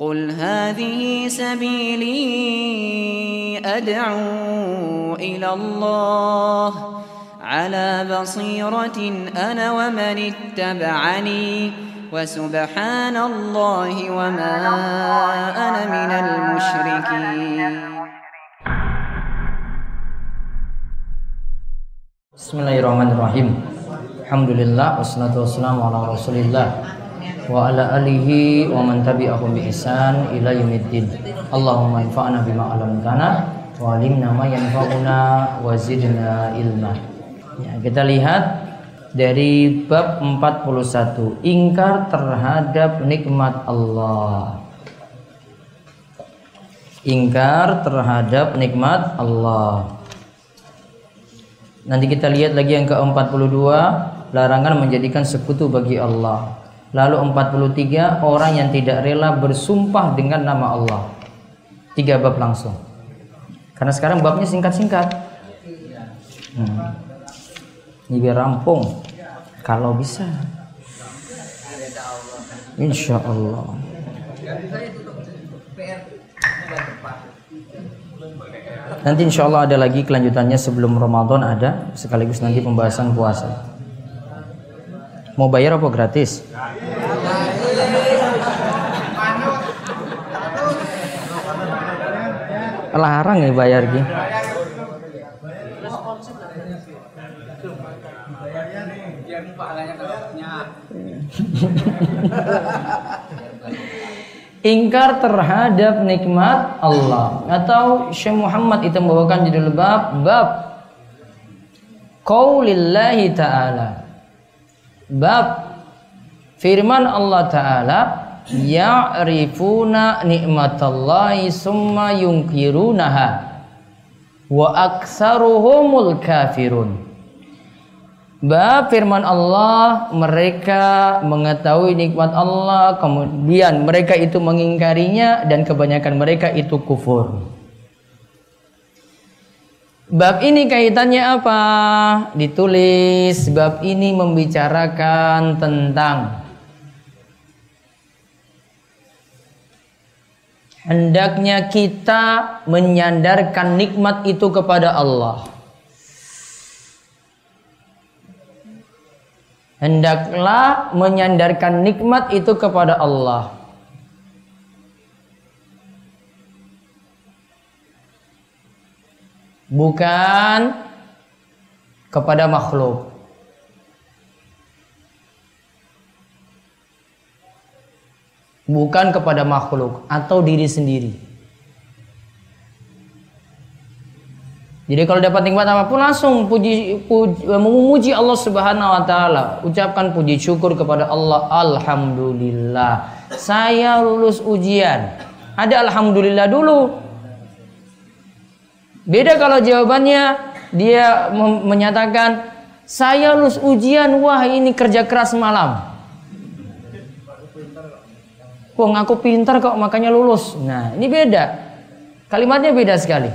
قل هذه سبيلي أدعو إلى الله على بصيرة أنا ومن اتبعني وسبحان الله وما أنا من المشركين. بسم الله الرحمن الرحيم. الحمد لله والصلاة والسلام على رسول الله. Wa ala alihi wa man tabi'ahum bi ihsan ila yaumiddin. Allahumma anfa'na bima 'allamtana wa 'allimna ma yanfa'una wa zidna ilma. Ya, kita lihat dari bab 41 ingkar terhadap nikmat Allah. Ingkar terhadap nikmat Allah. Nanti kita lihat lagi yang ke-42 larangan menjadikan sekutu bagi Allah. Lalu 43 orang yang tidak rela bersumpah dengan nama Allah. Tiga bab langsung. Karena sekarang babnya singkat-singkat. Hmm. Ini biar rampung. Kalau bisa. Insya Allah. Nanti insya Allah ada lagi kelanjutannya sebelum Ramadan ada sekaligus nanti pembahasan puasa. Mau bayar apa gratis? Larang ya bayar gitu. ingkar terhadap nikmat Allah atau Syekh Muhammad itu membawakan judul bab bab qaulillahi ta'ala bab firman Allah ta'ala ya'rifuna nikmatallahi summa yungkirunaha wa aksaruhumul kafirun Bab firman Allah mereka mengetahui nikmat Allah kemudian mereka itu mengingkarinya dan kebanyakan mereka itu kufur. Bab ini kaitannya apa? Ditulis bab ini membicarakan tentang hendaknya kita menyandarkan nikmat itu kepada Allah. hendaklah menyandarkan nikmat itu kepada Allah. Bukan kepada makhluk. Bukan kepada makhluk atau diri sendiri. Jadi kalau dapat nikmat apa pun langsung puji, puji memuji Allah Subhanahu wa taala. Ucapkan puji syukur kepada Allah. Alhamdulillah. Saya lulus ujian. Ada alhamdulillah dulu. Beda kalau jawabannya dia menyatakan saya lulus ujian, wah ini kerja keras malam. Wong aku pintar kok makanya lulus. Nah, ini beda. Kalimatnya beda sekali.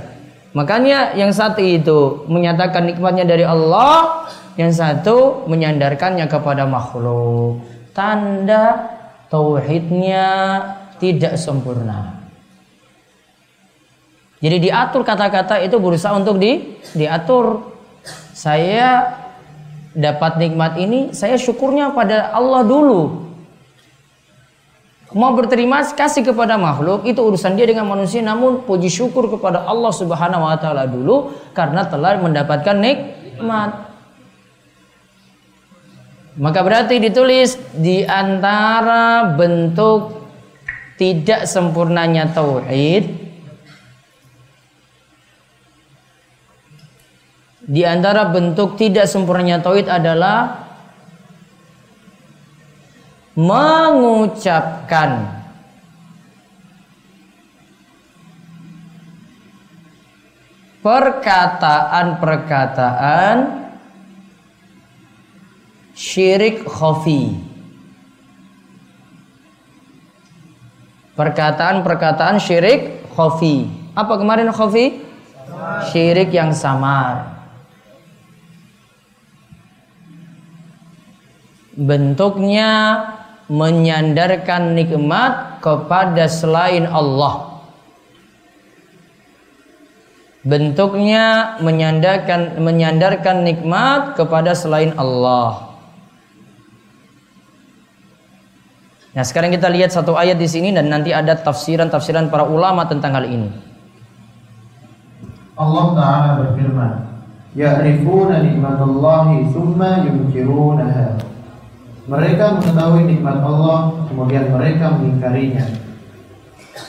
Makanya yang satu itu menyatakan nikmatnya dari Allah, yang satu menyandarkannya kepada makhluk. Tanda tauhidnya tidak sempurna. Jadi diatur kata-kata itu berusaha untuk di diatur. Saya dapat nikmat ini, saya syukurnya pada Allah dulu. Mau berterima kasih kepada makhluk itu urusan dia dengan manusia namun puji syukur kepada Allah Subhanahu wa taala dulu karena telah mendapatkan nikmat. Maka berarti ditulis di antara bentuk tidak sempurnanya tauhid di antara bentuk tidak sempurnanya tauhid adalah mengucapkan perkataan-perkataan syirik khafi. Perkataan-perkataan syirik khafi. Apa kemarin khafi? Syirik yang samar. Bentuknya menyandarkan nikmat kepada selain Allah. Bentuknya menyandarkan menyandarkan nikmat kepada selain Allah. Nah, sekarang kita lihat satu ayat di sini dan nanti ada tafsiran-tafsiran para ulama tentang hal ini. Allah Ta'ala berfirman, Ya'rifuna nikmatallahi thumma yunkirunaha. Mereka mengetahui nikmat Allah, kemudian mereka mengingkarinya.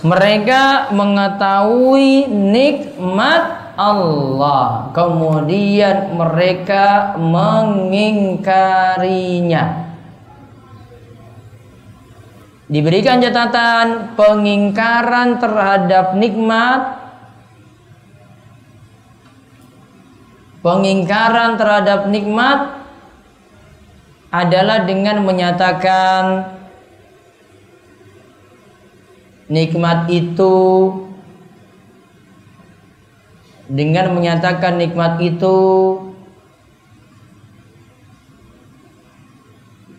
Mereka mengetahui nikmat Allah, kemudian mereka mengingkarinya. Diberikan catatan pengingkaran terhadap nikmat Pengingkaran terhadap nikmat adalah dengan menyatakan nikmat itu dengan menyatakan nikmat itu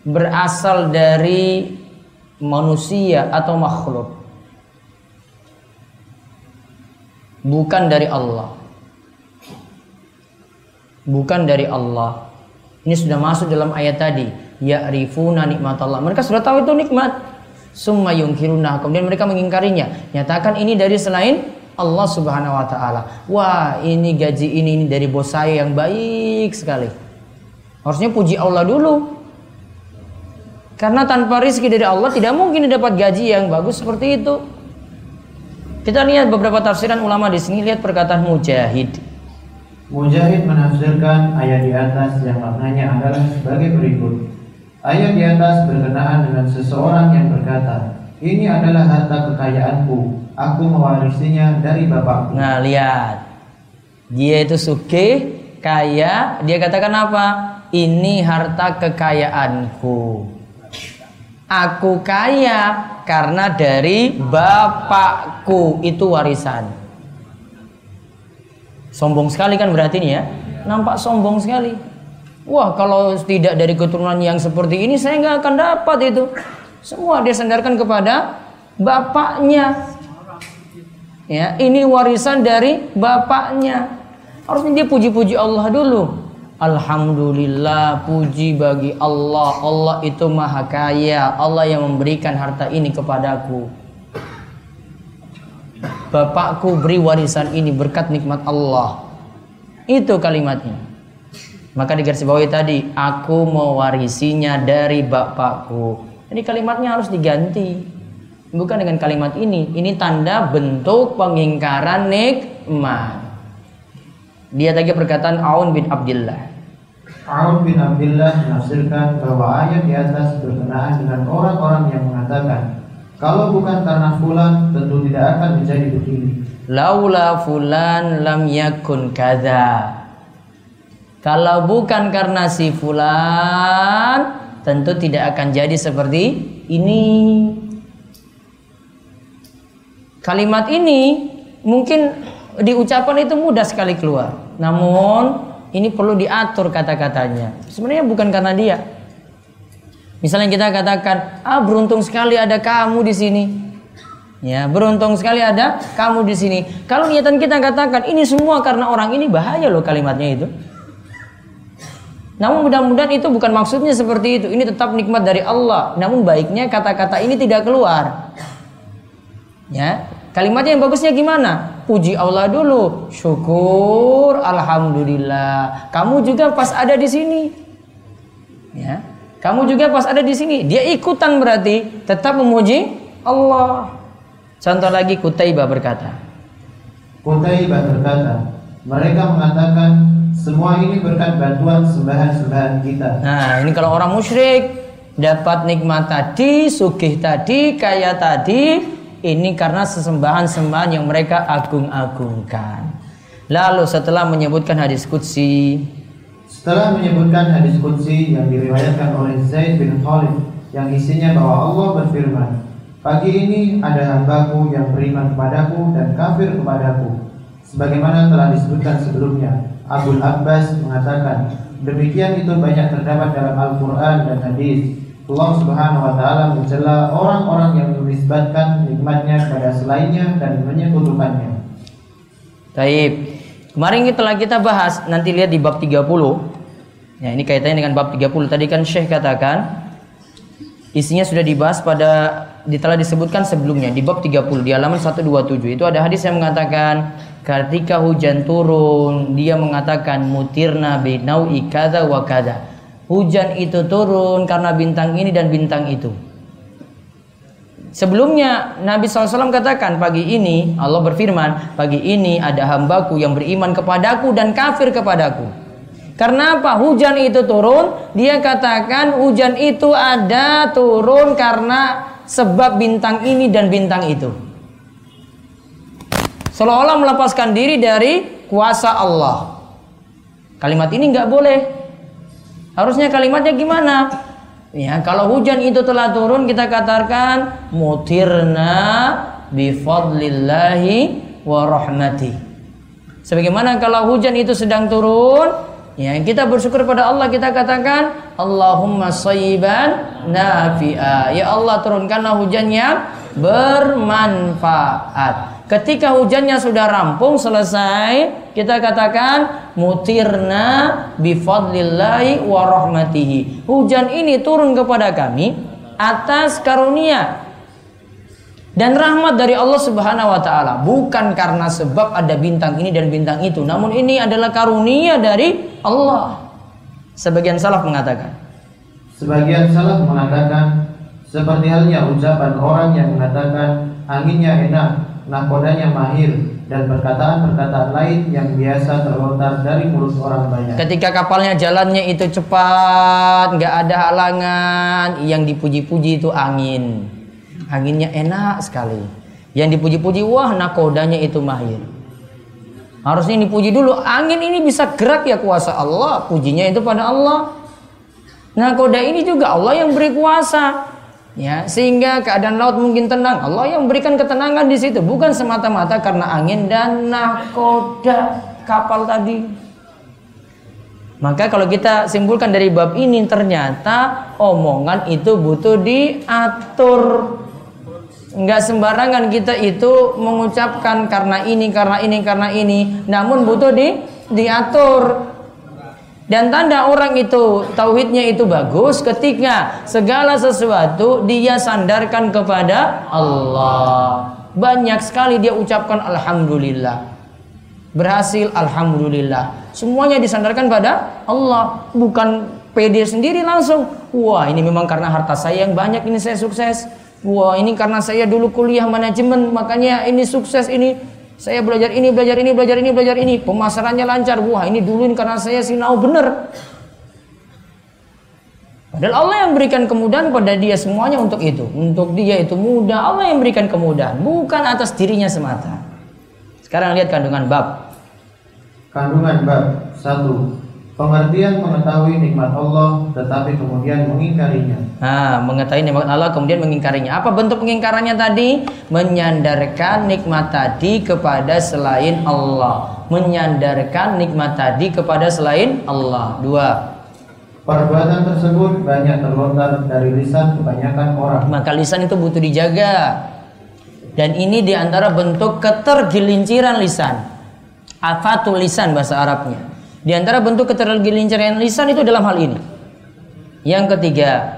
berasal dari manusia atau makhluk bukan dari Allah. Bukan dari Allah ini sudah masuk dalam ayat tadi. Ya'rifuna nikmat Allah mereka sudah tahu itu nikmat. Summa yungkiruna kemudian mereka mengingkarinya. Nyatakan ini dari selain Allah Subhanahu wa taala. Wah ini gaji ini, ini dari bos saya yang baik sekali. Harusnya puji Allah dulu. Karena tanpa rizki dari Allah tidak mungkin dapat gaji yang bagus seperti itu. Kita lihat beberapa tafsiran ulama di sini. Lihat perkataan mujahid Mujahid menafsirkan ayat di atas yang maknanya adalah sebagai berikut. Ayat di atas berkenaan dengan seseorang yang berkata, ini adalah harta kekayaanku, aku mewarisinya dari bapakku. Nah lihat, dia itu suke, kaya, dia katakan apa? Ini harta kekayaanku. Aku kaya karena dari bapakku itu warisan. Sombong sekali kan berarti ini ya. Nampak sombong sekali. Wah kalau tidak dari keturunan yang seperti ini saya nggak akan dapat itu. Semua dia sandarkan kepada bapaknya. Ya, ini warisan dari bapaknya. Harusnya dia puji-puji Allah dulu. Alhamdulillah puji bagi Allah. Allah itu maha kaya. Allah yang memberikan harta ini kepadaku. Bapakku beri warisan ini berkat nikmat Allah. Itu kalimatnya. Maka di garis bawah tadi, aku mewarisinya dari bapakku. Jadi kalimatnya harus diganti. Bukan dengan kalimat ini. Ini tanda bentuk pengingkaran nikmat. Dia tadi perkataan Aun bin Abdullah. Aun bin Abdullah menafsirkan bahwa ayat di atas berkenaan dengan orang-orang yang mengatakan kalau bukan karena fulan tentu tidak akan menjadi begini. Laula fulan lam yakun kada. Kalau bukan karena si fulan tentu tidak akan jadi seperti ini. Kalimat ini mungkin diucapkan itu mudah sekali keluar. Namun ini perlu diatur kata-katanya. Sebenarnya bukan karena dia, Misalnya kita katakan, ah beruntung sekali ada kamu di sini. Ya, beruntung sekali ada kamu di sini. Kalau niatan kita katakan ini semua karena orang ini bahaya loh kalimatnya itu. Namun mudah-mudahan itu bukan maksudnya seperti itu. Ini tetap nikmat dari Allah. Namun baiknya kata-kata ini tidak keluar. Ya, kalimatnya yang bagusnya gimana? Puji Allah dulu, syukur, alhamdulillah. Kamu juga pas ada di sini. Ya, kamu juga pas ada di sini, dia ikutan berarti tetap memuji Allah. Contoh lagi Kutaibah berkata. Kutaibah berkata, mereka mengatakan semua ini berkat bantuan sembahan-sembahan kita. Nah, ini kalau orang musyrik dapat nikmat tadi, sugih tadi, kaya tadi, ini karena sesembahan-sembahan yang mereka agung-agungkan. Lalu setelah menyebutkan hadis qudsi, setelah menyebutkan hadis Qudsi yang diriwayatkan oleh Zaid bin Khalid yang isinya bahwa Allah berfirman, Pagi ini ada hambaku yang beriman kepadaku dan kafir kepadaku. Sebagaimana telah disebutkan sebelumnya, Abu Abbas mengatakan, demikian itu banyak terdapat dalam Al-Quran dan hadis. Allah Subhanahu wa taala mencela orang-orang yang menisbatkan nikmatnya kepada selainnya dan menyekutukannya. Taib. Kemarin telah kita bahas nanti lihat di bab 30. Ya, ini kaitannya dengan bab 30. Tadi kan Syekh katakan isinya sudah dibahas pada telah disebutkan sebelumnya di bab 30 di halaman 127. Itu ada hadis yang mengatakan ketika hujan turun dia mengatakan mutirna binau'i kadza wa kadza Hujan itu turun karena bintang ini dan bintang itu. Sebelumnya Nabi SAW katakan pagi ini Allah berfirman pagi ini ada hambaku yang beriman kepadaku dan kafir kepadaku. Karena apa? Hujan itu turun, dia katakan hujan itu ada turun karena sebab bintang ini dan bintang itu. Seolah-olah melepaskan diri dari kuasa Allah. Kalimat ini nggak boleh Harusnya kalimatnya gimana? Ya, kalau hujan itu telah turun kita katakan mutirna bifadlillahi wa rahmati. Sebagaimana kalau hujan itu sedang turun, ya kita bersyukur pada Allah kita katakan Allahumma sayyiban nafi'a. Ya Allah turunkanlah hujan yang bermanfaat. Ketika hujannya sudah rampung selesai, kita katakan mutirna bifadlillahi wa rahmatihi. Hujan ini turun kepada kami atas karunia dan rahmat dari Allah Subhanahu wa taala, bukan karena sebab ada bintang ini dan bintang itu, namun ini adalah karunia dari Allah. Sebagian salaf mengatakan. Sebagian salaf mengatakan seperti halnya ucapan orang yang mengatakan anginnya enak nakodanya mahir dan perkataan-perkataan lain yang biasa terlontar dari mulut orang banyak. Ketika kapalnya jalannya itu cepat, nggak ada halangan, yang dipuji-puji itu angin. Anginnya enak sekali. Yang dipuji-puji, wah nakodanya itu mahir. Harusnya dipuji dulu, angin ini bisa gerak ya kuasa Allah, pujinya itu pada Allah. Nakoda ini juga Allah yang beri kuasa ya sehingga keadaan laut mungkin tenang. Allah yang memberikan ketenangan di situ bukan semata-mata karena angin dan nakoda kapal tadi. Maka kalau kita simpulkan dari bab ini ternyata omongan itu butuh diatur. Nggak sembarangan kita itu mengucapkan karena ini karena ini karena ini namun butuh di diatur dan tanda orang itu tauhidnya itu bagus ketika segala sesuatu dia sandarkan kepada Allah. Banyak sekali dia ucapkan alhamdulillah. Berhasil alhamdulillah. Semuanya disandarkan pada Allah, bukan PD sendiri langsung. Wah, ini memang karena harta saya yang banyak ini saya sukses. Wah, ini karena saya dulu kuliah manajemen makanya ini sukses ini saya belajar ini, belajar ini, belajar ini, belajar ini. Pemasarannya lancar. Wah, ini dulu ini karena saya sinau bener. Padahal Allah yang berikan kemudahan pada dia semuanya untuk itu. Untuk dia itu mudah. Allah yang berikan kemudahan. Bukan atas dirinya semata. Sekarang lihat kandungan bab. Kandungan bab. Satu. Pengertian mengetahui nikmat Allah tetapi kemudian mengingkarinya. Nah, mengetahui nikmat Allah kemudian mengingkarinya. Apa bentuk pengingkarannya tadi? Menyandarkan nikmat tadi kepada selain Allah. Menyandarkan nikmat tadi kepada selain Allah. Dua. Perbuatan tersebut banyak terlontar dari lisan kebanyakan orang. Maka lisan itu butuh dijaga. Dan ini di antara bentuk ketergelinciran lisan. Afatul lisan bahasa Arabnya di antara bentuk ketergelinciran lisan itu dalam hal ini. Yang ketiga,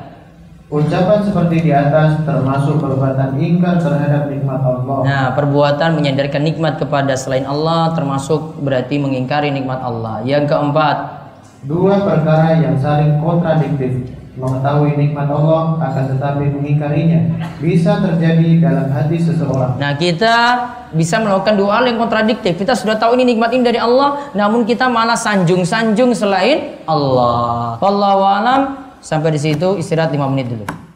Ucapan seperti di atas termasuk perbuatan ingkar terhadap nikmat Allah. Nah, perbuatan menyandarkan nikmat kepada selain Allah termasuk berarti mengingkari nikmat Allah. Yang keempat, dua perkara yang saling kontradiktif mengetahui nikmat Allah akan tetapi mengingkarinya bisa terjadi dalam hati seseorang. Nah, kita bisa melakukan dua hal yang kontradiktif. Kita sudah tahu ini nikmat ini dari Allah, namun kita malah sanjung-sanjung selain Allah. Wallahu alam. Sampai di situ istirahat 5 menit dulu.